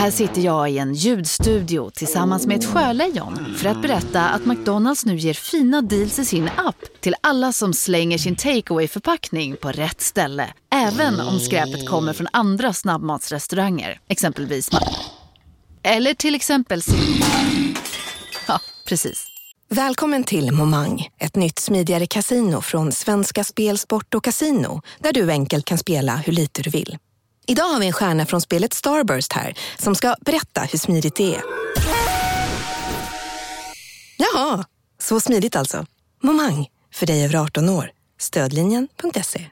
Här sitter jag i en ljudstudio tillsammans med ett sjölejon för att berätta att McDonalds nu ger fina deals i sin app till alla som slänger sin takeaway förpackning på rätt ställe. Även om skräpet kommer från andra snabbmatsrestauranger, exempelvis Eller till exempel Ja, precis. Välkommen till Momang, ett nytt smidigare casino från Svenska Spel, Sport och Casino där du enkelt kan spela hur lite du vill. Idag har vi en stjärna från spelet Starburst här som ska berätta hur smidigt det är. Jaha, så smidigt alltså. Momang, för dig över 18 år. Stödlinjen.se.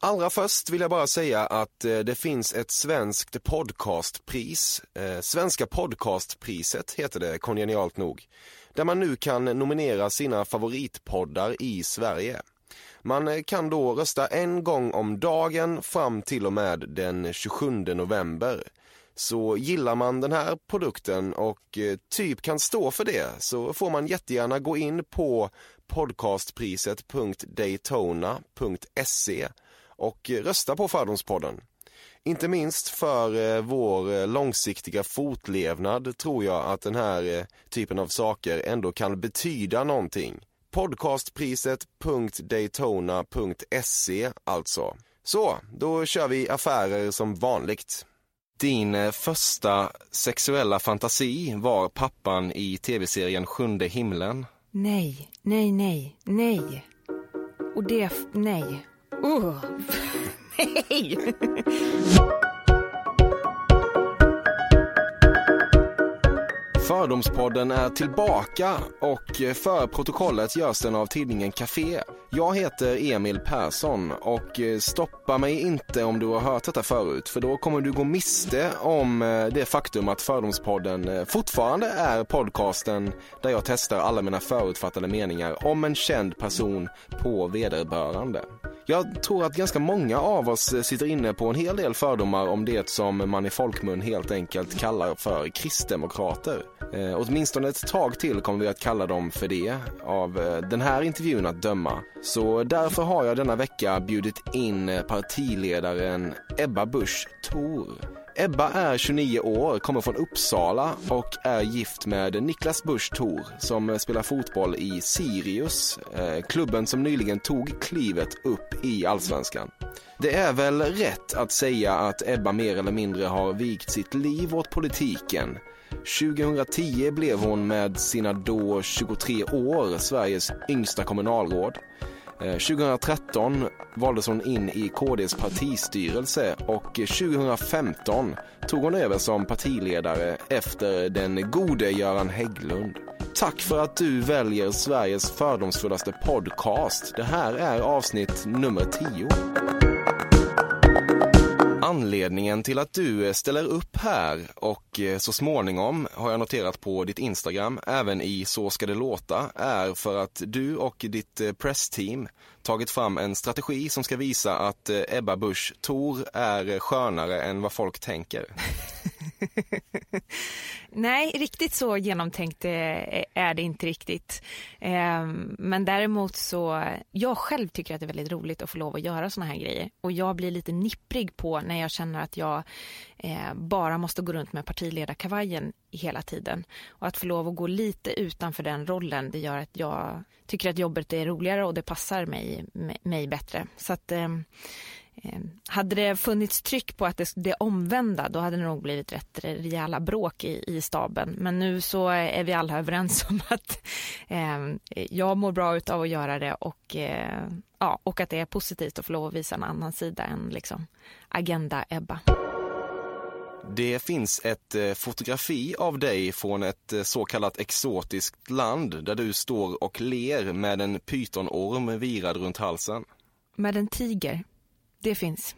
Allra först vill jag bara säga att eh, det finns ett svenskt podcastpris. Eh, svenska podcastpriset heter det kongenialt nog. Där man nu kan nominera sina favoritpoddar i Sverige. Man eh, kan då rösta en gång om dagen fram till och med den 27 november. Så gillar man den här produkten och eh, typ kan stå för det så får man jättegärna gå in på podcastpriset.daytona.se och eh, rösta på Fördomspodden. Inte minst för vår långsiktiga fortlevnad tror jag att den här typen av saker ändå kan betyda någonting. Podcastpriset.daytona.se alltså. Så, då kör vi affärer som vanligt. Din eh, första sexuella fantasi var pappan i tv-serien Sjunde himlen. Nej, nej, nej, nej. Och det, nej. Uh. nej! Fördomspodden är tillbaka och för protokollet görs den av tidningen Café. Jag heter Emil Persson och eh, stoppa mig inte om du har hört detta förut för då kommer du gå miste om eh, det faktum att Fördomspodden eh, fortfarande är podcasten där jag testar alla mina förutfattade meningar om en känd person på vederbörande. Jag tror att ganska många av oss sitter inne på en hel del fördomar om det som man i folkmun helt enkelt kallar för kristdemokrater. Eh, åtminstone ett tag till kommer vi att kalla dem för det, av eh, den här intervjun att döma. Så därför har jag denna vecka bjudit in partiledaren Ebba Busch Thor. Ebba är 29 år, kommer från Uppsala och är gift med Niklas Busch Thor som spelar fotboll i Sirius, eh, klubben som nyligen tog klivet upp i allsvenskan. Det är väl rätt att säga att Ebba mer eller mindre har vikt sitt liv åt politiken. 2010 blev hon med sina då 23 år Sveriges yngsta kommunalråd. Eh, 2013 valdes hon in i KDs partistyrelse och 2015 tog hon över som partiledare efter den gode Göran Hägglund. Tack för att du väljer Sveriges fördomsfullaste podcast. Det här är avsnitt nummer 10. Anledningen till att du eh, ställer upp här och eh, så småningom har jag noterat på ditt Instagram, även i Så ska det låta, är för att du och ditt eh, pressteam tagit fram en strategi som ska visa att Ebba Busch Thor är skönare än vad folk tänker. Nej, riktigt så genomtänkt eh, är det inte riktigt. Ehm, men däremot så, jag själv tycker att det är väldigt roligt att få lov att göra såna här grejer. Och jag blir lite nipprig på när jag känner att jag eh, bara måste gå runt med partiledarkavajen hela tiden. Och att få lov att gå lite utanför den rollen, det gör att jag tycker att jobbet är roligare och det passar mig, mig bättre. Så att ehm, hade det funnits tryck på att det, det omvända då hade det nog blivit rätt rejäla bråk i, i staben. Men nu så är vi alla överens om att eh, jag mår bra av att göra det och, eh, ja, och att det är positivt att få lov att visa en annan sida än liksom Agenda-Ebba. Det finns ett eh, fotografi av dig från ett eh, så kallat exotiskt land där du står och ler med en pytonorm virad runt halsen. Med en tiger. Det finns.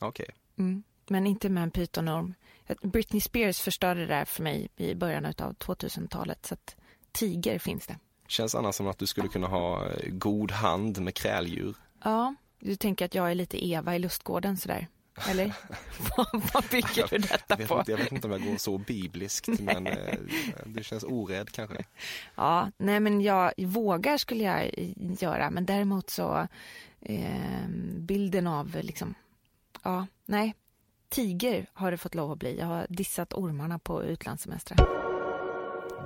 Okej. Okay. Mm. Men inte med en pytonorm. Britney Spears förstörde det där för mig i början av 2000-talet. Så att tiger finns det. Känns annars som att du skulle kunna ha eh, god hand med kräldjur. Ja, du tänker att jag är lite Eva i lustgården sådär. Eller? vad, bygger du detta jag vet på? Inte, jag vet inte om jag går så bibliskt, men eh, det känns orädd kanske. Ja, nej men jag vågar skulle jag göra, men däremot så eh, bilden av liksom, ja, nej, tiger har det fått lov att bli. Jag har dissat ormarna på utlandssemestrar.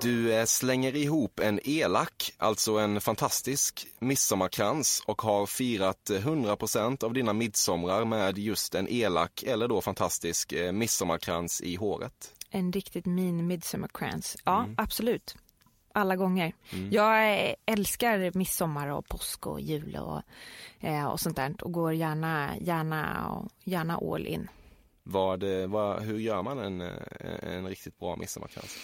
Du eh, slänger ihop en elak, alltså en fantastisk midsommarkrans och har firat 100% av dina midsomrar med just en elak eller då fantastisk eh, midsommarkrans i håret. En riktigt min midsommarkrans. Ja, mm. absolut. Alla gånger. Mm. Jag eh, älskar midsommar och påsk och jul och, och sånt där och går gärna, gärna, gärna all in. Vad, vad, hur gör man en, en riktigt bra midsommarkrans?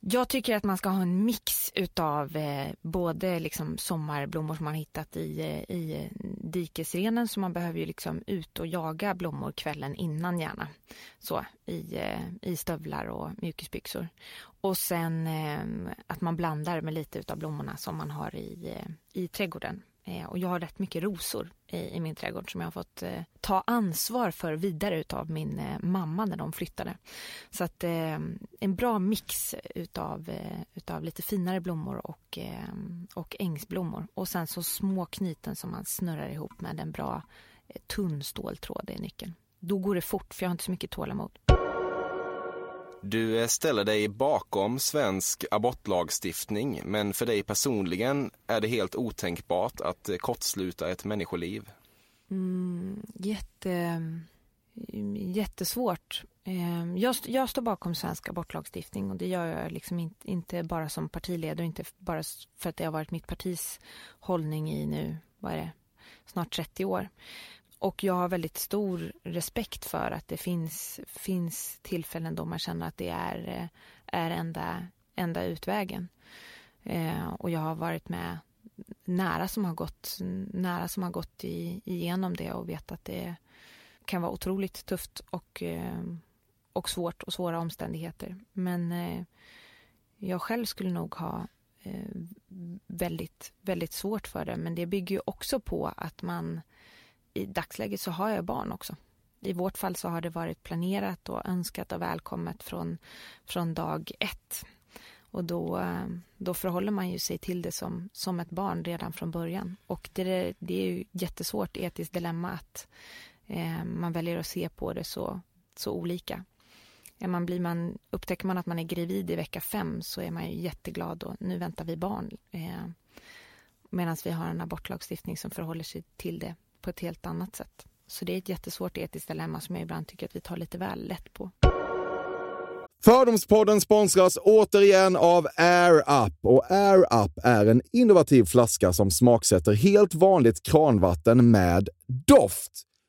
Jag tycker att man ska ha en mix utav eh, både liksom sommarblommor som man hittat i, eh, i eh, dikesrenen så man behöver ju liksom ut och jaga blommor kvällen innan gärna. Så i, eh, i stövlar och mjukisbyxor. Och sen eh, att man blandar med lite utav blommorna som man har i, eh, i trädgården. Eh, och jag har rätt mycket rosor i, i min trädgård som jag har fått eh, ta ansvar för vidare utav min eh, mamma när de flyttade. Så att eh, en bra mix utav, eh, utav lite finare blommor och, eh, och ängsblommor. Och sen så små knyten som man snurrar ihop med en bra eh, tunn ståltråd i nyckeln. Då går det fort för jag har inte så mycket tålamod. Du eh, ställer dig bakom svensk abortlagstiftning, men för dig personligen är det helt otänkbart att eh, kortsluta ett människoliv. Mm, jätte, mm, jättesvårt. Ehm, jag, jag står bakom svensk abortlagstiftning och det gör jag liksom inte, inte bara som partiledare, inte bara för att det har varit mitt partis hållning i nu, vad är det, snart 30 år. Och jag har väldigt stor respekt för att det finns, finns tillfällen då man känner att det är, eh, är enda, enda utvägen. Eh, och jag har varit med nära som har gått, nära som har gått i, igenom det och vet att det kan vara otroligt tufft och, eh, och svårt och svåra omständigheter. Men eh, jag själv skulle nog ha eh, väldigt, väldigt svårt för det. Men det bygger ju också på att man i dagsläget så har jag barn också. I vårt fall så har det varit planerat och önskat och välkommet från, från dag ett. Och då, eh, då förhåller man ju sig till det som, som ett barn redan från början. Och det, det är ju jättesvårt etiskt dilemma att eh, man väljer att se på det så, så olika. Är man blir man, upptäcker man att man är gravid i vecka fem så är man ju jätteglad och nu väntar vi barn. Eh, Medan vi har en abortlagstiftning som förhåller sig till det på ett helt annat sätt. Så det är ett jättesvårt etiskt dilemma som jag ibland tycker att vi tar lite väl lätt på. Fördomspodden sponsras återigen av Air Up. Och Air Up är en innovativ flaska som smaksätter helt vanligt kranvatten med doft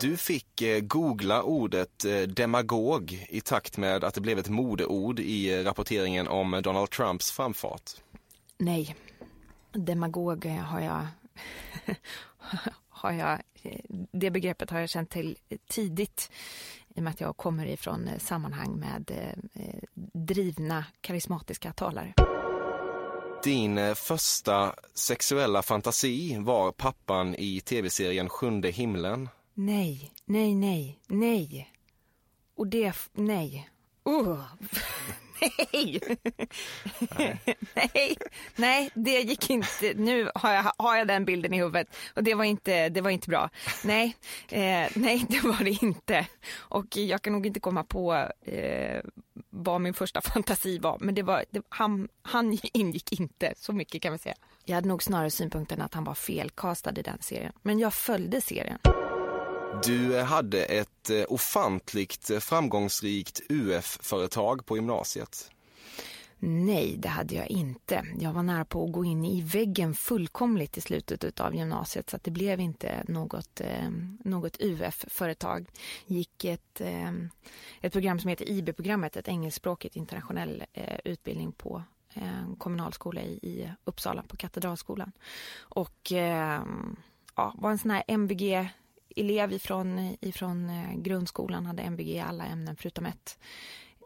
Du fick eh, googla ordet eh, demagog i takt med att det blev ett modeord i eh, rapporteringen om Donald Trumps framfart. Nej, demagog har jag, har jag, det begreppet har jag känt till tidigt i och med att jag kommer ifrån sammanhang med drivna karismatiska talare. Din första sexuella fantasi var pappan i tv-serien Sjunde himlen. Nej, nej, nej, nej. Och det, nej. Uh. nej. nej, nej, det gick inte. Nu har jag, har jag den bilden i huvudet och det var inte, det var inte bra. Nej, eh, nej, det var det inte. Och jag kan nog inte komma på eh, vad min första fantasi var, men det var, det, han, han ingick inte, så mycket kan vi säga. Jag hade nog snarare synpunkten att han var felkastad i den serien, men jag följde serien. Du hade ett eh, ofantligt eh, framgångsrikt UF-företag på gymnasiet. Nej, det hade jag inte. Jag var nära på att gå in i väggen fullkomligt i slutet av gymnasiet så att det blev inte något, eh, något UF-företag. Gick ett, eh, ett program som heter IB-programmet, ett engelskspråkigt internationell eh, utbildning på en eh, kommunalskola i, i Uppsala på Katedralskolan. Och eh, ja, var en sån här MVG-elev ifrån, ifrån eh, grundskolan, hade MVG i alla ämnen förutom ett.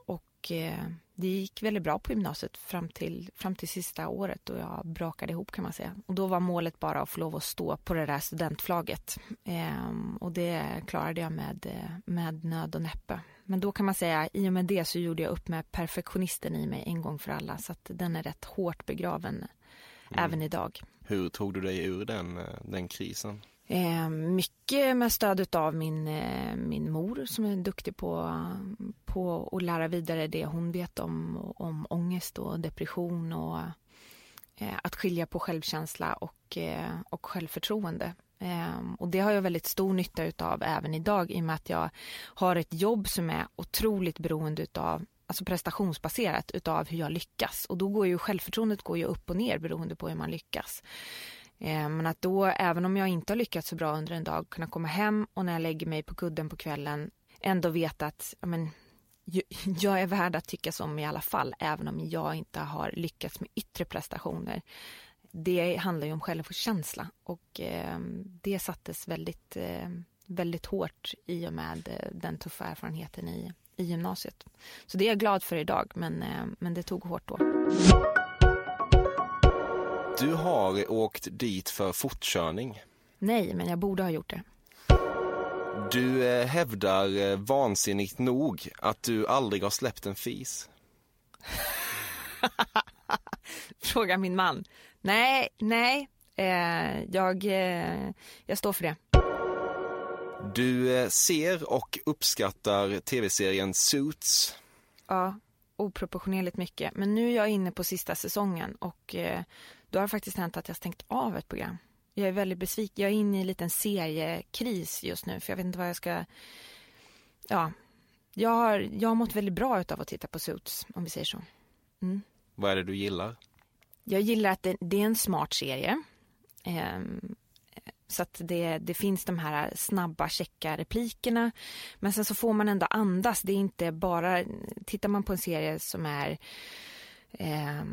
Och eh, det gick väldigt bra på gymnasiet fram till, fram till sista året då jag brakade ihop kan man säga. Och då var målet bara att få lov att stå på det där studentflaget. Ehm, och det klarade jag med, med nöd och näppe. Men då kan man säga, i och med det så gjorde jag upp med perfektionisten i mig en gång för alla. Så att den är rätt hårt begraven mm. även idag. Hur tog du dig ur den, den krisen? Eh, mycket med stöd av min, eh, min mor som är duktig på, på att lära vidare det hon vet om, om ångest och depression och eh, att skilja på självkänsla och, eh, och självförtroende. Eh, och det har jag väldigt stor nytta utav även idag i och med att jag har ett jobb som är otroligt beroende utav alltså prestationsbaserat utav hur jag lyckas och då går ju självförtroendet går ju upp och ner beroende på hur man lyckas. Eh, men att då, även om jag inte har lyckats så bra under en dag, kunna komma hem och när jag lägger mig på kudden på kvällen ändå veta att men, jag är värd att tyckas om i alla fall, även om jag inte har lyckats med yttre prestationer. Det handlar ju om självkänsla och eh, det sattes väldigt, eh, väldigt hårt i och med eh, den tuffa erfarenheten i, i gymnasiet. Så det är jag glad för idag, men, eh, men det tog hårt då. Du har åkt dit för fortkörning. Nej, men jag borde ha gjort det. Du eh, hävdar eh, vansinnigt nog att du aldrig har släppt en fis. Fråga min man. Nej, nej, eh, jag, eh, jag står för det. Du eh, ser och uppskattar tv-serien Suits. Ja, oproportionerligt mycket. Men nu är jag inne på sista säsongen och eh, då har det faktiskt hänt att jag stängt av ett program. Jag är väldigt besviken. Jag är inne i en liten seriekris just nu för jag vet inte vad jag ska... Ja, jag har, jag har mått väldigt bra av att titta på Suits, om vi säger så. Mm. Vad är det du gillar? Jag gillar att det, det är en smart serie. Um, så att det, det finns de här snabba, checka replikerna. Men sen så får man ändå andas. Det är inte bara... Tittar man på en serie som är eh,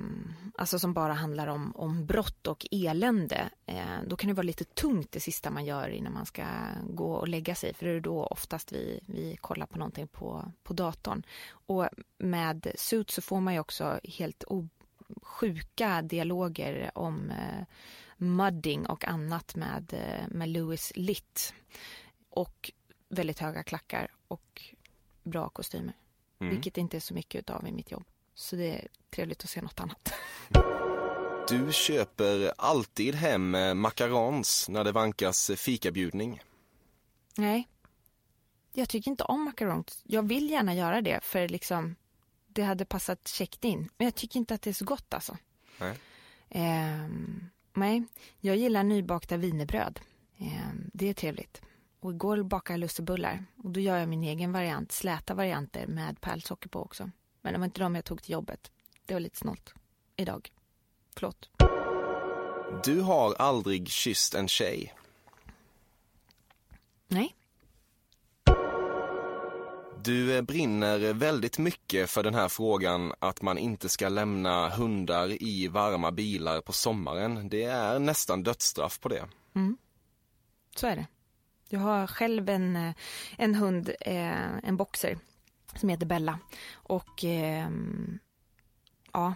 alltså som bara handlar om, om brott och elände, eh, då kan det vara lite tungt det sista man gör innan man ska gå och lägga sig, för det är då oftast vi, vi kollar på någonting på, på datorn. Och med Suits så får man ju också helt sjuka dialoger om eh, mudding och annat med, eh, med Louis Litt. Och väldigt höga klackar och bra kostymer. Mm. Vilket inte är så mycket av i mitt jobb. Så det är trevligt att se något annat. Du köper alltid hem eh, macarons när det vankas fikabjudning. Nej, jag tycker inte om macarons. Jag vill gärna göra det för liksom det hade passat käckt in. Men jag tycker inte att det är så gott alltså. Nej. Eh, nej, jag gillar nybakta vinerbröd. Eh, det är trevligt. Och igår bakade jag lussebullar och då gör jag min egen variant, släta varianter med pärlsocker på också. Men det var inte de jag tog till jobbet. Det var lite snålt. Idag. Förlåt. Du har aldrig kysst en tjej? Nej. Du eh, brinner väldigt mycket för den här frågan att man inte ska lämna hundar i varma bilar på sommaren. Det är nästan dödsstraff på det. Mm. Så är det. Jag har själv en, eh, en hund, eh, en boxer som heter Bella. Och eh, ja,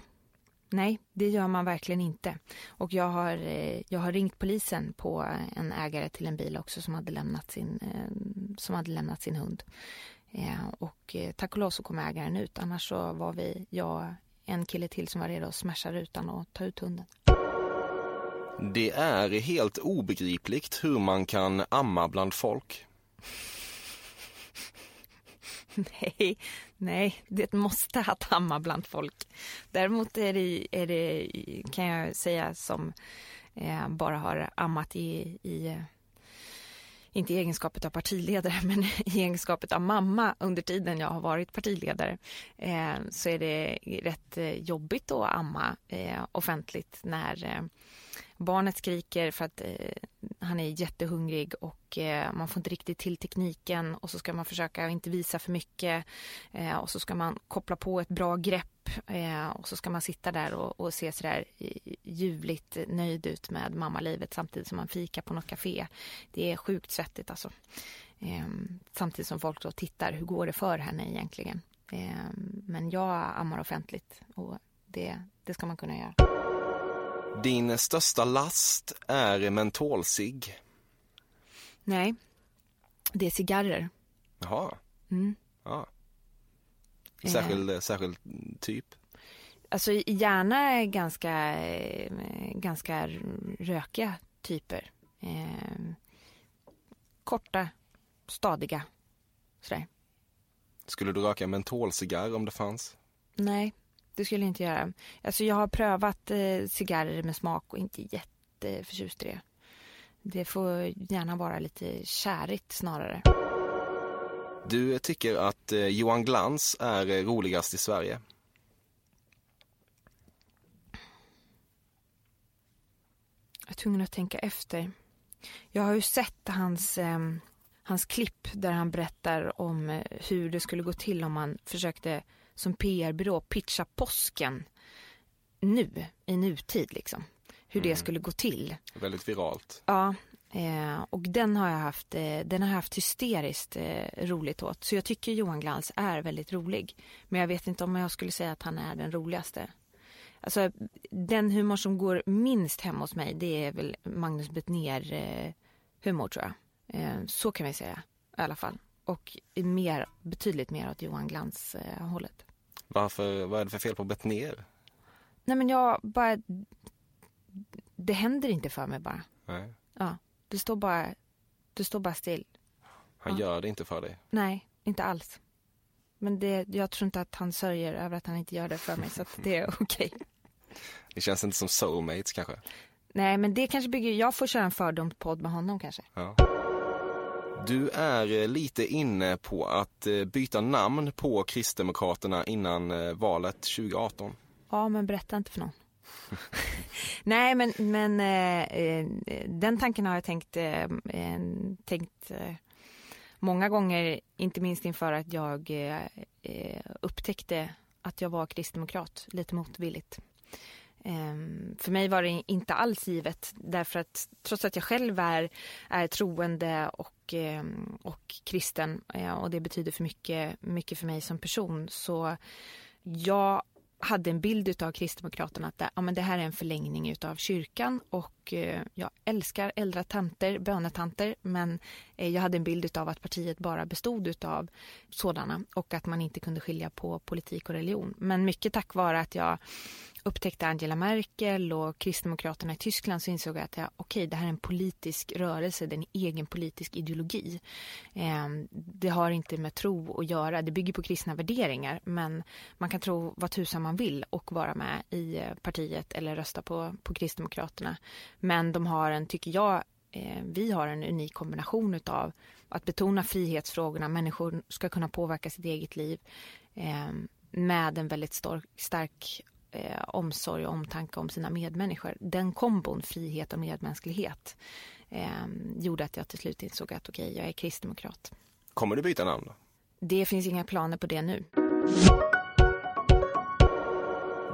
nej, det gör man verkligen inte. Och jag har, eh, jag har ringt polisen på en ägare till en bil också som hade lämnat sin, eh, som hade lämnat sin hund. Eh, och eh, tack och lov så kom ägaren ut, annars så var vi, jag, en kille till som var redo att smasha rutan och ta ut hunden. Det är helt obegripligt hur man kan amma bland folk. Nej, nej, det måste att amma bland folk. Däremot är det, är det kan jag säga, som eh, bara har ammat i, i, eh, inte i egenskapet av partiledare, men i egenskapet av mamma under tiden jag har varit partiledare, eh, så är det rätt eh, jobbigt att amma eh, offentligt när eh, barnet skriker för att eh, han är jättehungrig och eh, man får inte riktigt till tekniken och så ska man försöka inte visa för mycket eh, och så ska man koppla på ett bra grepp eh, och så ska man sitta där och, och se sådär ljuvligt nöjd ut med mammalivet samtidigt som man fikar på något café. Det är sjukt svettigt alltså. Ehm, samtidigt som folk då tittar, hur går det för henne egentligen? Ehm, men jag ammar offentligt och det, det ska man kunna göra. Din största last är mentolcigg. Nej, det är cigarrer. Jaha. Mm. Ja. Särskild, eh. särskild typ? Alltså gärna ganska, eh, ganska rökiga typer. Eh, korta, stadiga, sådär. Skulle du röka mentolcigarr om det fanns? Nej, det skulle jag inte göra. Alltså jag har prövat eh, cigarrer med smak och inte jätteförtjust i det. Det får gärna vara lite kärigt snarare. Du tycker att eh, Johan Glans är eh, roligast i Sverige? Jag är tvungen att tänka efter. Jag har ju sett hans, eh, hans klipp där han berättar om eh, hur det skulle gå till om man försökte som PR-byrå pitcha påsken nu, i nutid liksom. Hur mm. det skulle gå till. Väldigt viralt. Ja, eh, och den har jag haft, eh, den har jag haft hysteriskt eh, roligt åt. Så jag tycker Johan Glans är väldigt rolig. Men jag vet inte om jag skulle säga att han är den roligaste. Alltså den humor som går minst hem hos mig det är väl Magnus Bettner eh, humor tror jag. Eh, så kan vi säga i alla fall. Och mer, betydligt mer åt Johan Glans eh, hållet. Varför, vad är det för fel på Bettner? Nej men jag bara, det händer inte för mig bara. Nej. Ja, det står bara, det står bara still. Han ja. gör det inte för dig? Nej, inte alls. Men det, jag tror inte att han sörjer över att han inte gör det för mig så det är okej. Okay. Det känns inte som soulmates kanske? Nej, men det kanske bygger, jag får köra en fördomspodd med honom kanske. Ja. Du är eh, lite inne på att eh, byta namn på Kristdemokraterna innan eh, valet 2018. Ja, men berätta inte för någon. Nej, men, men eh, den tanken har jag tänkt, eh, tänkt eh, många gånger, inte minst inför att jag upptäckte att jag var kristdemokrat lite motvilligt. Ehm, för mig var det inte alls givet därför att trots att jag själv är, är troende och, ehm, och kristen eh, och det betyder för mycket, mycket för mig som person så jag hade en bild av Kristdemokraterna att det, ja, men det här är en förlängning av kyrkan och och eh, jag älskar äldre tanter, bönetanter men eh, jag hade en bild av att partiet bara bestod av sådana och att man inte kunde skilja på politik och religion. Men mycket tack vare att jag upptäckte Angela Merkel och Kristdemokraterna i Tyskland så insåg jag att ja, okay, det här är en politisk rörelse, det är en egen politisk ideologi. Eh, det har inte med tro att göra, det bygger på kristna värderingar men man kan tro vad tusan man vill och vara med i partiet eller rösta på, på Kristdemokraterna. Men de har en, tycker jag, eh, vi har en unik kombination utav att betona frihetsfrågorna, människor ska kunna påverka sitt eget liv eh, med en väldigt stark, stark eh, omsorg och omtanke om sina medmänniskor. Den kombon, frihet och medmänsklighet, eh, gjorde att jag till slut insåg att okej, okay, jag är kristdemokrat. Kommer du byta namn? Då? Det finns inga planer på det nu.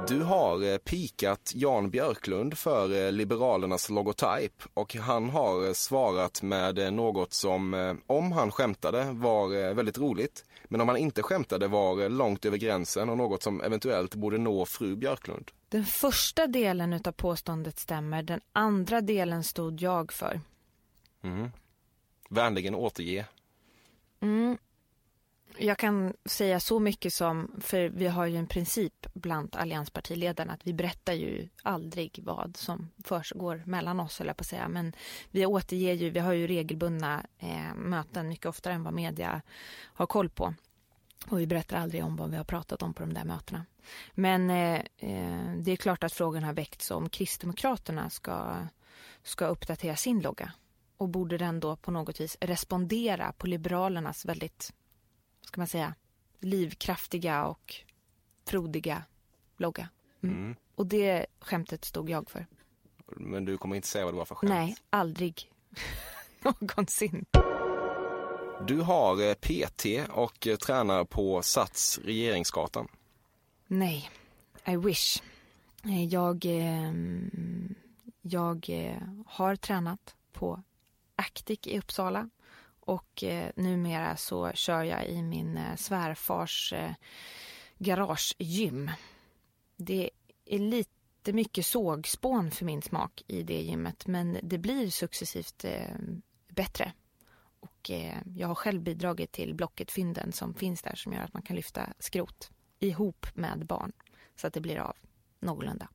Du har eh, pikat Jan Björklund för eh, Liberalernas logotyp och han har eh, svarat med något som, om han skämtade, var väldigt roligt. Men om han inte skämtade var långt över gränsen och något som eventuellt borde nå fru Björklund. Den första delen av påståendet stämmer, den andra delen stod jag för. Mm. Vänligen återge. Mm. Jag kan säga så mycket som, för vi har ju en princip bland allianspartiledarna att vi berättar ju aldrig vad som försiggår mellan oss, eller på att säga. Men vi återger ju, vi har ju regelbundna eh, möten mycket oftare än vad media har koll på. Och vi berättar aldrig om vad vi har pratat om på de där mötena. Men eh, eh det är klart att frågan har väckts om Kristdemokraterna ska, ska uppdatera sin logga. och borde den då på något vis respondera på Liberalernas väldigt, ska man säga, livkraftiga och frodiga logga. Mm. Mm. Och det skämtet stod jag för. Men du kommer inte säga vad det var för skämt? Nej, aldrig. Någonsin. Du har eh, PT och eh, tränar på Sats Regeringsgatan. Nej, I wish. Eh, jag, jag har tränat på Actic i Uppsala och eh, numera så kör jag i min eh, svärfars eh, garagegym. Det är lite mycket sågspån för min smak i det gymmet men det blir successivt bättre och jag har själv bidragit till Blocket-fynden som finns där som gör att man kan lyfta skrot ihop med barn så att det blir av någorlunda.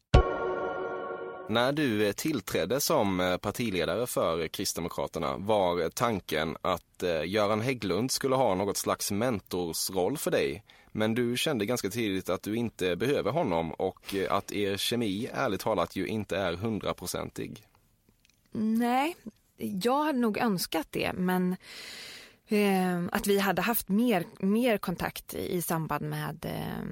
När du eh, tillträdde som eh, partiledare för Kristdemokraterna var tanken att eh, Göran Hägglund skulle ha något slags mentorsroll för dig. Men du kände ganska tidigt att du inte behöver honom och att er kemi ärligt talat ju inte är hundraprocentig. Nej, jag hade nog önskat det men eh, att vi hade haft mer, mer kontakt i samband med, eh,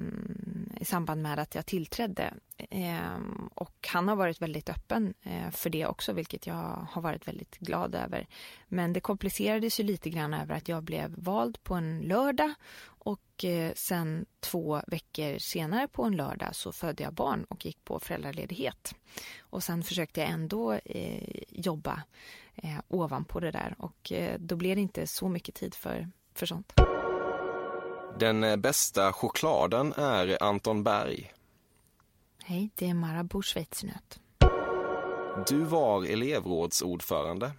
i samband med att jag tillträdde. Ehm, och han har varit väldigt öppen eh, för det också vilket jag har varit väldigt glad över. Men det komplicerades ju lite grann över att jag blev vald på en lördag och eh, sen två veckor senare på en lördag så födde jag barn och gick på föräldraledighet. Och sen försökte jag ändå eh, jobba ovanpå det där och då blev det inte så mycket tid för, för sånt. Den eh, bästa chokladen är Anton Berg. Hej, det är Marabou schweizernöt. Du var elevrådsordförande.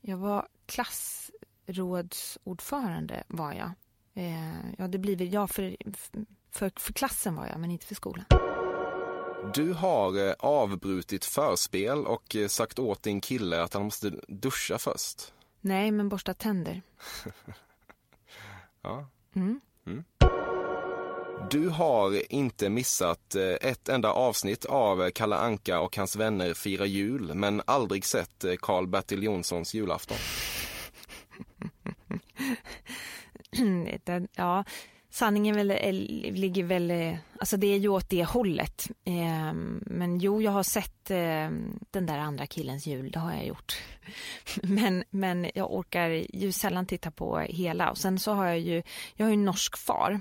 Jag var klassrådsordförande var jag. Eh, ja, det blir väl, ja för, för, för klassen var jag, men inte för skolan. Du har eh, avbrutit förspel och sagt åt din kille att han måste duscha först. Nej, men borsta tänder. ja. Mm. Mm. Du har inte missat eh, ett enda avsnitt av Kalle Anka och hans vänner firar jul, men aldrig sett Karl-Bertil Jonssons julafton. ja, sanningen väl, eh, ligger väl, eh, alltså det är ju åt det hållet. Eh, men jo, jag har sett eh, den där andra killens jul, det har jag gjort. Men, men jag orkar ju sällan titta på hela. Och sen så har jag ju, jag har ju en norsk far.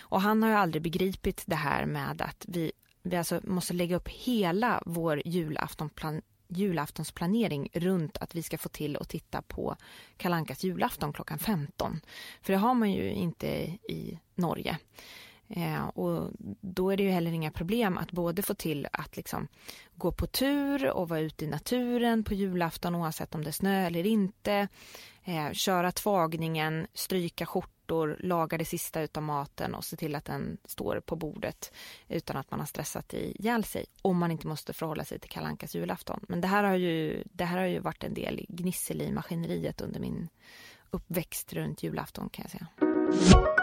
Och han har ju aldrig begripit det här med att vi vi alltså måste lägga upp hela vår julaftonplan julaftonsplanering runt att vi ska få till att titta på Kalankas julafton klockan 15. För det har man ju inte i Norge. Eh, och då är det ju heller inga problem att både få till att liksom gå på tur och vara ute i naturen på julafton oavsett om det är snö eller inte. Eh, köra tvagningen, stryka skjortor, laga det sista utav maten och se till att den står på bordet utan att man har stressat ihjäl sig. Om man inte måste förhålla sig till Kalankas julafton. Men det här har ju, det här har ju varit en del gnissel i maskineriet under min uppväxt runt julafton kan jag säga.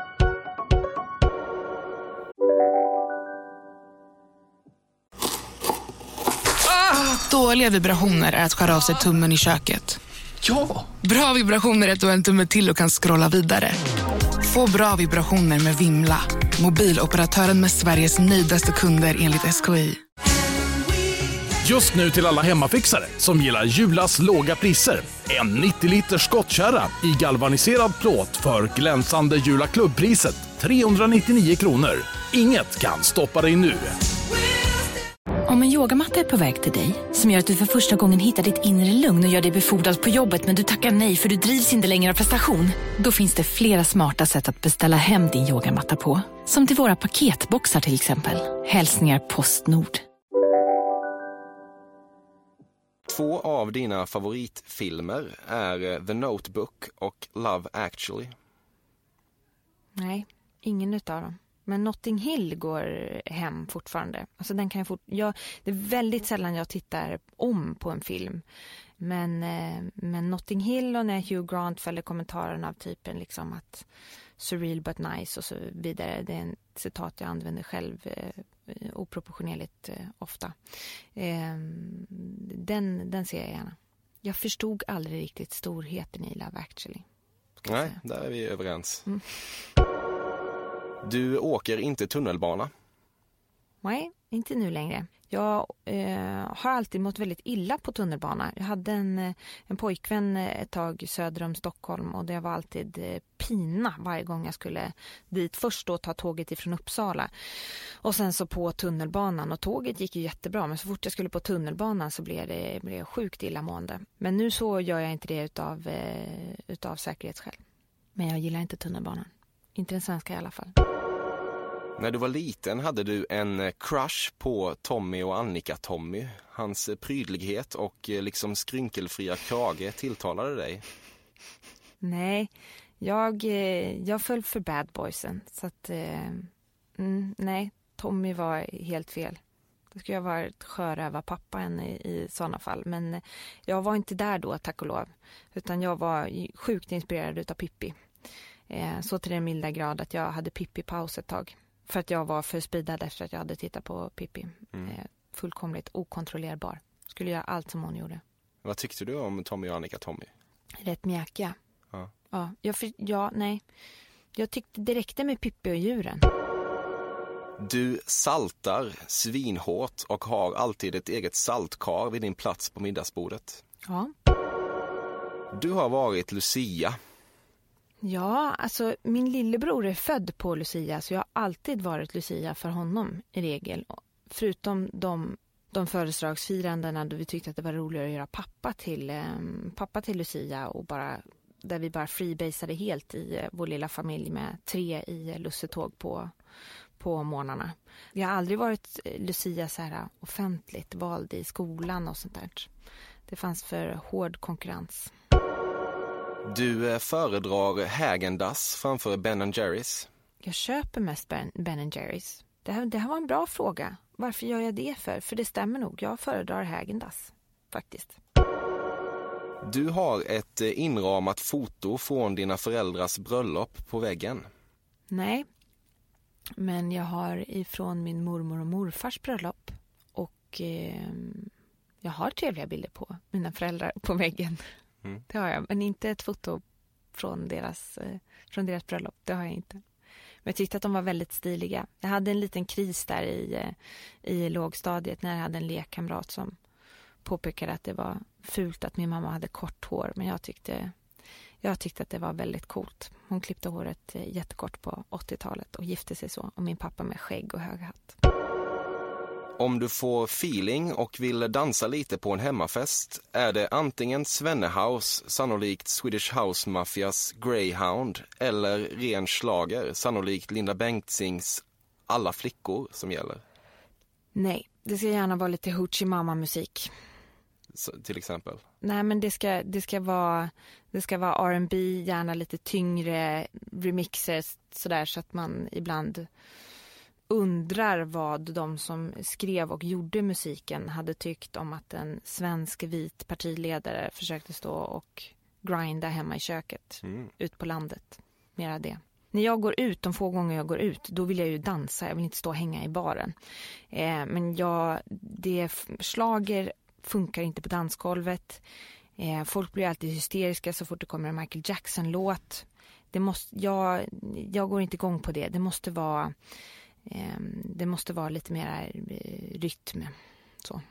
Dåliga vibrationer är att skära av sig tummen i köket. Ja! Bra vibrationer är att du har en tumme till och kan scrolla vidare. Få bra vibrationer med Vimla. Mobiloperatören med Sveriges nöjdaste kunder enligt SKI. Just nu till alla hemmafixare som gillar Julas låga priser. En 90 liters skottkärra i galvaniserad plåt för glänsande Jula klubbpriset 399 kronor. Inget kan stoppa dig nu. Om en yogamatta är på väg till dig, som gör att du för första gången hittar ditt inre lugn och gör dig befordrad på jobbet men du tackar nej för du drivs inte längre av prestation. Då finns det flera smarta sätt att beställa hem din yogamatta på. Som till våra paketboxar till exempel. Hälsningar Postnord. Två av dina favoritfilmer är eh, The Notebook och Love actually. Nej, ingen utav dem. Men Notting Hill går hem fortfarande. Alltså den kan jag fort, jag, det är väldigt sällan jag tittar om på en film. Men, eh, men Notting Hill och när Hugh Grant fäller kommentaren av typen liksom att surreal but nice och så vidare. Det är en citat jag använder själv eh, oproportionerligt eh, ofta. Eh, den, den ser jag gärna. jag förstod aldrig riktigt storheten i Love actually. Nej, där är vi överens. Mm. Du åker inte tunnelbana. Nej, inte nu längre. Jag eh, har alltid mått väldigt illa på tunnelbana. Jag hade en, eh, en pojkvän eh, ett tag söder om Stockholm och det var alltid eh, pina varje gång jag skulle dit. Först då ta tåget ifrån Uppsala och sen så på tunnelbanan och tåget gick ju jättebra men så fort jag skulle på tunnelbanan så blev det blev sjukt illamående. Men nu så gör jag inte det utav, eh, utav säkerhetsskäl. Men jag gillar inte tunnelbanan. Inte den svenska i alla fall. När du var liten hade du en eh, crush på Tommy och Annika-Tommy. Hans eh, prydlighet och eh, liksom skrynkelfria krage tilltalade dig. Nej, jag, jag föll för bad boysen. Så att, mm, nej, Tommy var helt fel. Det skulle jag varit sjörövarpappan i, i sådana fall. Men jag var inte där då, tack och lov. Utan jag var sjukt inspirerad utav Pippi. Så till den milda grad att jag hade Pippi-paus ett tag. För att jag var för speedad efter att jag hade tittat på Pippi. Mm. Eh, fullkomligt okontrollerbar. Skulle göra allt som hon gjorde. Vad tyckte du om Tommy och Annika Tommy? Rätt mjäkiga. Ja. Ja, jag, för, ja, nej. Jag tyckte det räckte med Pippi och djuren. Du saltar svinhårt och har alltid ett eget saltkar vid din plats på middagsbordet. Ja. Du har varit Lucia Ja, alltså min lillebror är född på Lucia så jag har alltid varit Lucia för honom i regel. Förutom de, de födelsedagsfirandena då vi tyckte att det var roligare att göra pappa till, eh, pappa till Lucia och bara där vi bara freebasade helt i eh, vår lilla familj med tre i lussetåg på, på morgnarna. Jag har aldrig varit eh, Lucia så här eh, offentligt vald i skolan och sånt där. Det fanns för hård konkurrens. Du eh, föredrar Hägendass framför Ben Jerrys. Jag köper mest Ben, ben Jerrys. Det här, det här var en bra fråga. Varför gör jag det för? För det stämmer nog. Jag föredrar Hägendass, faktiskt. Du har ett eh, inramat foto från dina föräldrars bröllop på väggen. Nej, men jag har ifrån min mormor och morfars bröllop. Och eh, jag har trevliga bilder på mina föräldrar på väggen. Mm. Det har jag, men inte ett foto från deras, eh, från deras bröllop. Det har jag inte. Men jag tyckte att de var väldigt stiliga. Jag hade en liten kris där i, eh, i lågstadiet när jag hade en lekkamrat som påpekade att det var fult att min mamma hade kort hår. Men jag tyckte, jag tyckte att det var väldigt coolt. Hon klippte håret eh, jättekort på 80-talet och gifte sig så. Och min pappa med skägg och hög hatt. Om du får feeling och vill dansa lite på en hemmafest är det antingen Svennehouse, sannolikt Swedish House Mafias Greyhound eller ren slager, sannolikt Linda Bengtzings Alla flickor som gäller. Nej, det ska gärna vara lite Hoochie Mama-musik. Till exempel? Nej, men det ska, det ska vara, det ska vara R&B, gärna lite tyngre remixer sådär så att man ibland undrar vad de som skrev och gjorde musiken hade tyckt om att en svensk vit partiledare försökte stå och grinda hemma i köket mm. ut på landet. Mera det. När jag går ut, de få gånger jag går ut, då vill jag ju dansa. Jag vill inte stå och hänga i baren. Eh, men jag, det slager funkar inte på dansgolvet. Eh, folk blir alltid hysteriska så fort det kommer en Michael Jackson-låt. Det måste, jag, jag går inte igång på det. Det måste vara det måste vara lite mer eh, rytm. Så.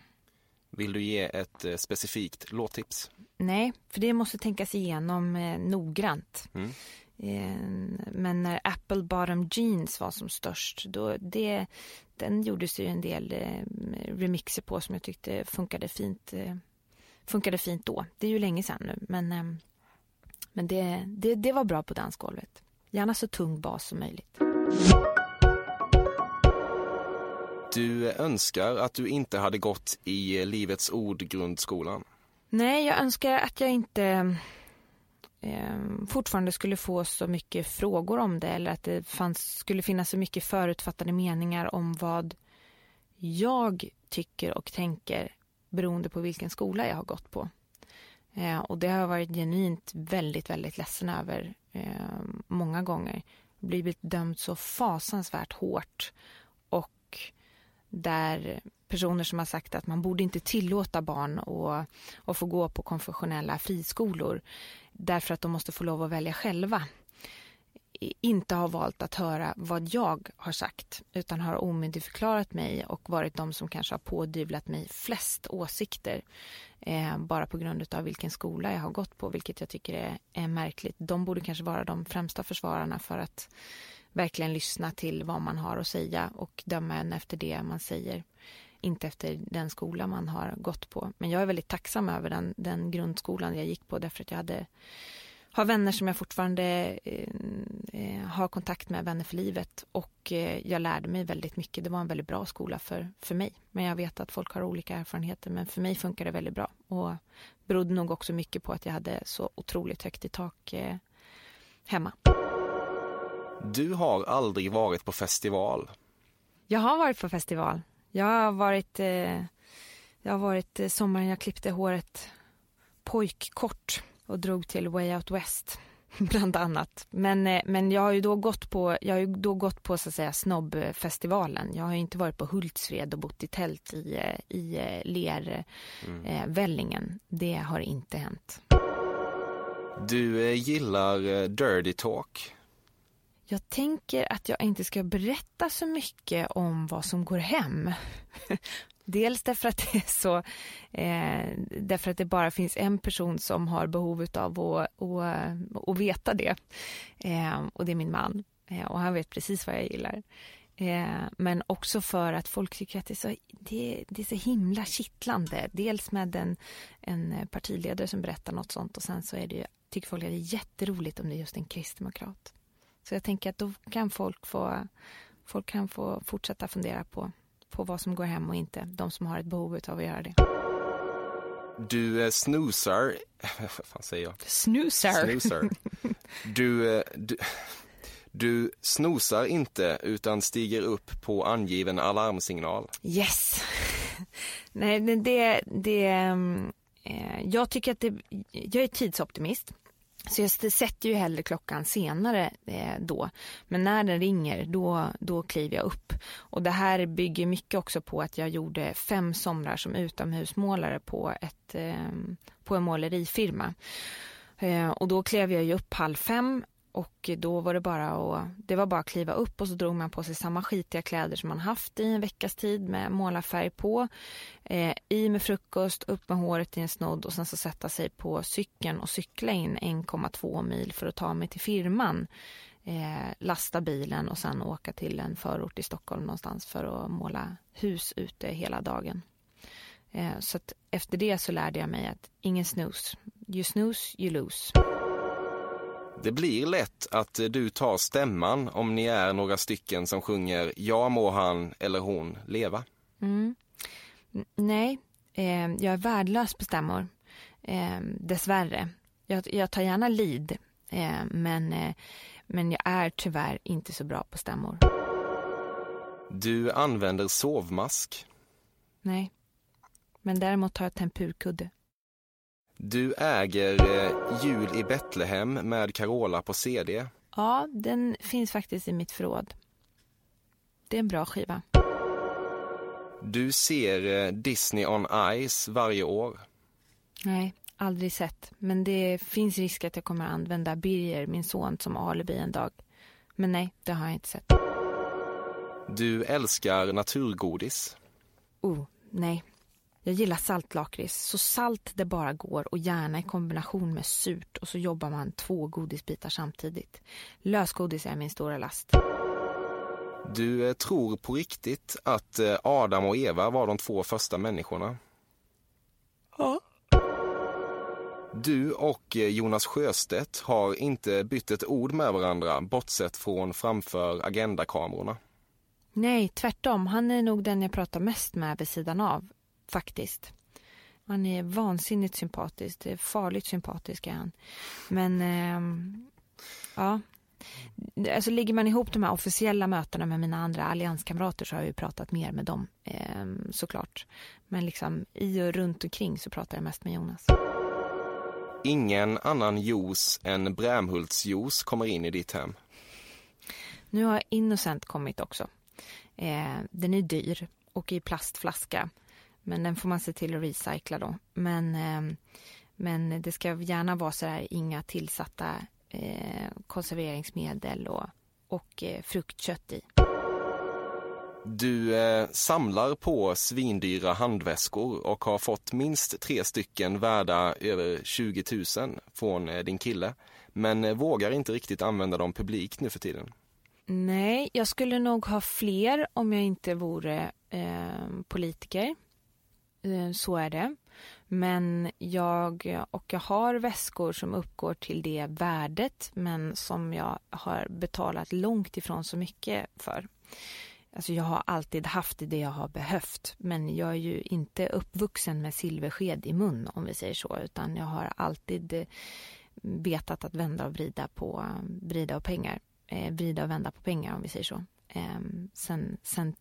Vill du ge ett eh, specifikt låttips? Nej, för det måste tänkas igenom eh, noggrant. Mm. Ehm, men när Apple Bottom Jeans var som störst, då det, den gjordes ju en del remixer på som jag tyckte funkade fint, funkade fint då. Det är ju länge sedan nu, men, ehm, men det, det, det var bra på dansgolvet. Gärna så tung bas som möjligt. Du önskar att du inte hade gått i Livets Ord-grundskolan? Nej, jag önskar att jag inte eh, fortfarande skulle få så mycket frågor om det eller att det fanns, skulle finnas så mycket förutfattade meningar om vad jag tycker och tänker beroende på vilken skola jag har gått på. Eh, och det har jag varit genuint väldigt, väldigt ledsen över eh, många gånger. Blivit dömd så fasansvärt hårt där personer som har sagt att man borde inte tillåta barn att, att få gå på konfessionella friskolor därför att de måste få lov att välja själva inte har valt att höra vad jag har sagt utan har omyndigförklarat mig och varit de som kanske har pådyvlat mig flest åsikter eh, bara på grund av vilken skola jag har gått på, vilket jag tycker är, är märkligt. De borde kanske vara de främsta försvararna för att verkligen lyssna till vad man har att säga och döma en efter det man säger inte efter den skola man har gått på. Men jag är väldigt tacksam över den, den grundskolan jag gick på därför att jag hade har vänner som jag fortfarande eh, eh, har kontakt med, vänner för livet och eh, jag lärde mig väldigt mycket. Det var en väldigt bra skola för, för mig. Men jag vet att folk har olika erfarenheter men för mig funkar det väldigt bra och berodde nog också mycket på att jag hade så otroligt högt i tak eh, hemma. Du har aldrig varit på festival. Jag har varit på festival. Jag har varit, eh, jag har varit eh, sommaren jag klippte håret pojkkort och drog till Way Out West bland annat. Men, eh, men jag har ju då gått på, jag har ju då gått på så att säga snobbfestivalen. Jag har inte varit på Hultsfred och bott i tält i, eh, i eh, Lervällingen. Mm. Det har inte hänt. Du gillar dirty talk. Jag tänker att jag inte ska berätta så mycket om vad som går hem. Dels därför att det är så, eh, därför att det bara finns en person som har behov av att, att, att veta det. Eh, och det är min man. Eh, och han vet precis vad jag gillar. Eh, men också för att folk tycker att det är så, det, det är så himla kittlande. Dels med en, en partiledare som berättar något sånt och sen så är det, tycker folk att det är jätteroligt om det är just en kristdemokrat. Så jag tänker att då kan folk få, folk kan få fortsätta fundera på på vad som går hem och inte. De som har ett behov av att göra det. Du eh, snusar, vad fan säger jag? Snusar. snusar. Du, eh, du, du snosar inte utan stiger upp på angiven alarmsignal. Yes. Nej, det, det, eh, jag tycker att det, jag är tidsoptimist. Så jag sätter ju hellre klockan senare eh, då. Men när den ringer då, då kliver jag upp. Och det här bygger mycket också på att jag gjorde fem somrar som utomhusmålare på, ett, eh, på en målerifirma. Eh, och då klev jag ju upp halv fem och då var det bara att, det var bara att kliva upp och så drog man på sig samma skitiga kläder som man haft i en veckas tid med målarfärg på. Eh, I med frukost, upp med håret i en snodd och sen så sätta sig på cykeln och cykla in 1,2 mil för att ta mig till firman. Eh, lasta bilen och sen åka till en förort i Stockholm någonstans för att måla hus ute hela dagen. Eh, så att efter det så lärde jag mig att ingen snooze. You snooze, you lose. Det blir lätt att du tar stämman om ni är några stycken som sjunger Ja må han eller hon leva. Mm. Nej, eh, jag är värdelös på stämmor. Eh, dessvärre. Jag, jag tar gärna lead, eh, men, eh, men jag är tyvärr inte så bra på stämmor. Du använder sovmask. Nej, men däremot tar jag tempurkudde. Du äger eh, Jul i Betlehem med Carola på CD. Ja, den finns faktiskt i mitt förråd. Det är en bra skiva. Du ser eh, Disney on Ice varje år. Nej, aldrig sett. Men det finns risk att jag kommer att använda Birger, min son, som alibi en dag. Men nej, det har jag inte sett. Du älskar naturgodis. Oh, nej. Jag gillar saltlakrits, så salt det bara går och gärna i kombination med surt och så jobbar man två godisbitar samtidigt. Lösgodis är min stora last. Du eh, tror på riktigt att eh, Adam och Eva var de två första människorna? Ja. Du och eh, Jonas Sjöstedt har inte bytt ett ord med varandra bortsett från framför agendakamerorna. Nej, tvärtom. Han är nog den jag pratar mest med vid sidan av faktiskt. Han är vansinnigt sympatisk, farligt sympatisk är han. Men eh, ja, alltså ligger man ihop de här officiella mötena med mina andra allianskamrater så har jag ju pratat mer med dem eh, såklart. Men liksom i och runt omkring så pratar jag mest med Jonas. Ingen annan juice än Brämhultsjuice kommer in i ditt hem. Nu har Innocent kommit också. Eh, den är dyr och i plastflaska. Men den får man se till att recycla då. Men, eh, men det ska gärna vara så här inga tillsatta eh, konserveringsmedel och, och eh, fruktkött i. Du samlar på svindyra handväskor och har fått minst tre stycken värda över 20 000 från din kille. Men vågar inte riktigt använda dem publikt nu för tiden. Nej, jag skulle nog ha fler om jag inte vore politiker. Eh, så är det. Men jag, och jag har väskor som uppgår till det värdet men som jag har betalat långt ifrån så mycket för. Alltså jag har alltid haft det jag har behövt men jag är ju inte uppvuxen med silversked i mun om vi säger så utan jag har alltid eh, vetat att vända och vrida på vrida och pengar. Eh, vrida och vända på pengar om vi säger så. Eh, sen, sen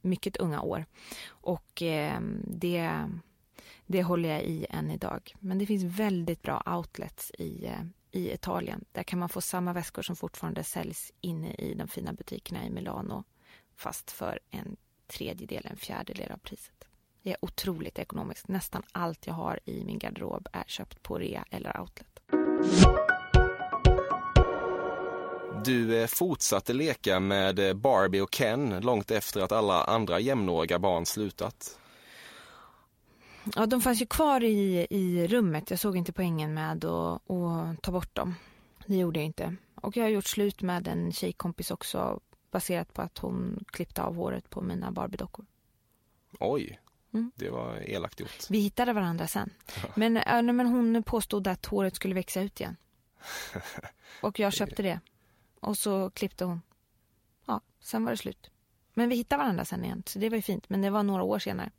mycket unga år. Och eh, det, det håller jag i än idag. Men det finns väldigt bra outlets i, eh, i Italien. Där kan man få samma väskor som fortfarande säljs inne i de fina butikerna i Milano fast för en tredjedel, en fjärdedel av priset. Det är otroligt ekonomiskt. Nästan allt jag har i min garderob är köpt på rea eller outlet. Du eh, fortsatte leka med eh, Barbie och Ken långt efter att alla andra jämnåriga barn slutat. Ja, de fanns ju kvar i, i rummet. Jag såg inte poängen med att, att ta bort dem. Det gjorde jag inte. Och jag har gjort slut med en tjejkompis också baserat på att hon klippte av håret på mina Barbie-dockor. Oj, mm. det var elakt gjort. Vi hittade varandra sen. Men, men hon påstod att håret skulle växa ut igen. Och jag köpte det. Och så klippte hon. Ja, sen var det slut. Men vi hittade varandra sen igen, så det var ju fint. Men det var några år senare.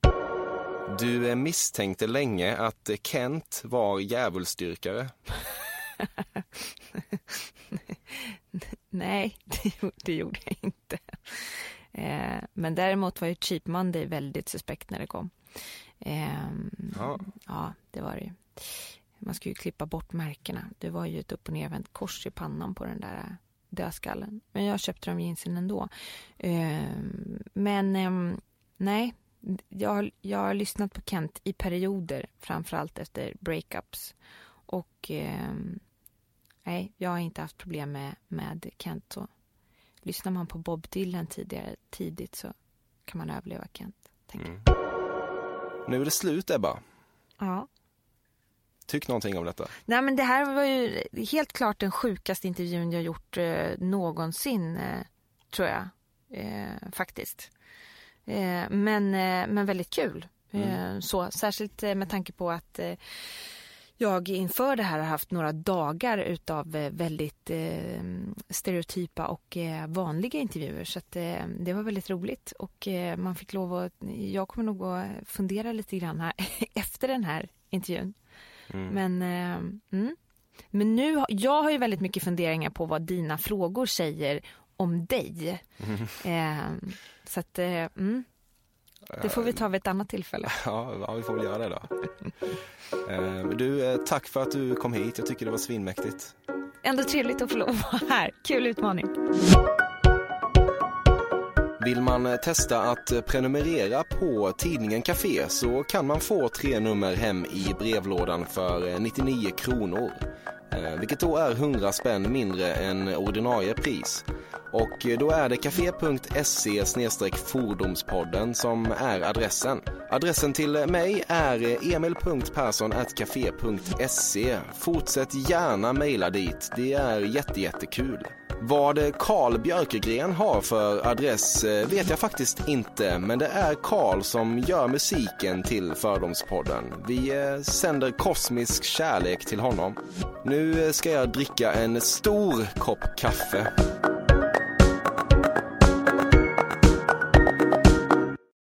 Du misstänkte länge att Kent var djävulsdyrkare. Nej, det, det, gjorde jag inte. Eh, men däremot var ju Cheap Monday väldigt suspekt när det kom. Eh, ja. ja, det var det ju. Man skulle ju klippa bort märkena. Det var ju ett upp och nervänt kors i pannan på den där dödskallen. Men jag köpte de jeansen ändå. Eh, men eh, nej, jag, jag har lyssnat på Kent i perioder, framförallt efter breakups. Och eh, nej, jag har inte haft problem med, med Kent. Så. Lyssnar man på Bob Dylan tidigare, tidigt så kan man överleva Kent. Mm. Nu är det slut, Ebba. Ja. Tyck någonting om detta. Nej men det här var ju helt klart den sjukaste intervjun jag gjort eh, någonsin, eh, tror jag. Eh, faktiskt. Eh, men, eh, men väldigt kul. Mm. Eh, så, särskilt med tanke på att jag inför det här har haft några dagar utav väldigt stereotypa och vanliga intervjuer. Så det var väldigt roligt och man fick lov att, jag kommer nog att fundera lite grann här efter den här intervjun. Mm. Men, eh, mm. men nu, jag har ju väldigt mycket funderingar på vad dina frågor säger om dig. Eh, så att, eh, mm. Det får vi ta vid ett annat tillfälle. Ja, vi får väl göra det då. Eh, du, eh, tack för att du kom hit. Jag tycker det var svinmäktigt. Ändå trevligt att få lov att vara här. Kul utmaning. Vill man eh, testa att eh, prenumerera på tidningen Café så kan man få tre nummer hem i brevlådan för eh, 99 kronor. Eh, vilket då är 100 spänn mindre än ordinarie pris. Och eh, då är det café.se fordonspodden som är adressen. Adressen till mig är eh, emil.perssonatcafe.se. Fortsätt gärna mejla dit, det är jättejättekul. Vad Karl Björkegren har för adress vet jag faktiskt inte, men det är Karl som gör musiken till Fördomspodden. Vi sänder kosmisk kärlek till honom. Nu ska jag dricka en stor kopp kaffe.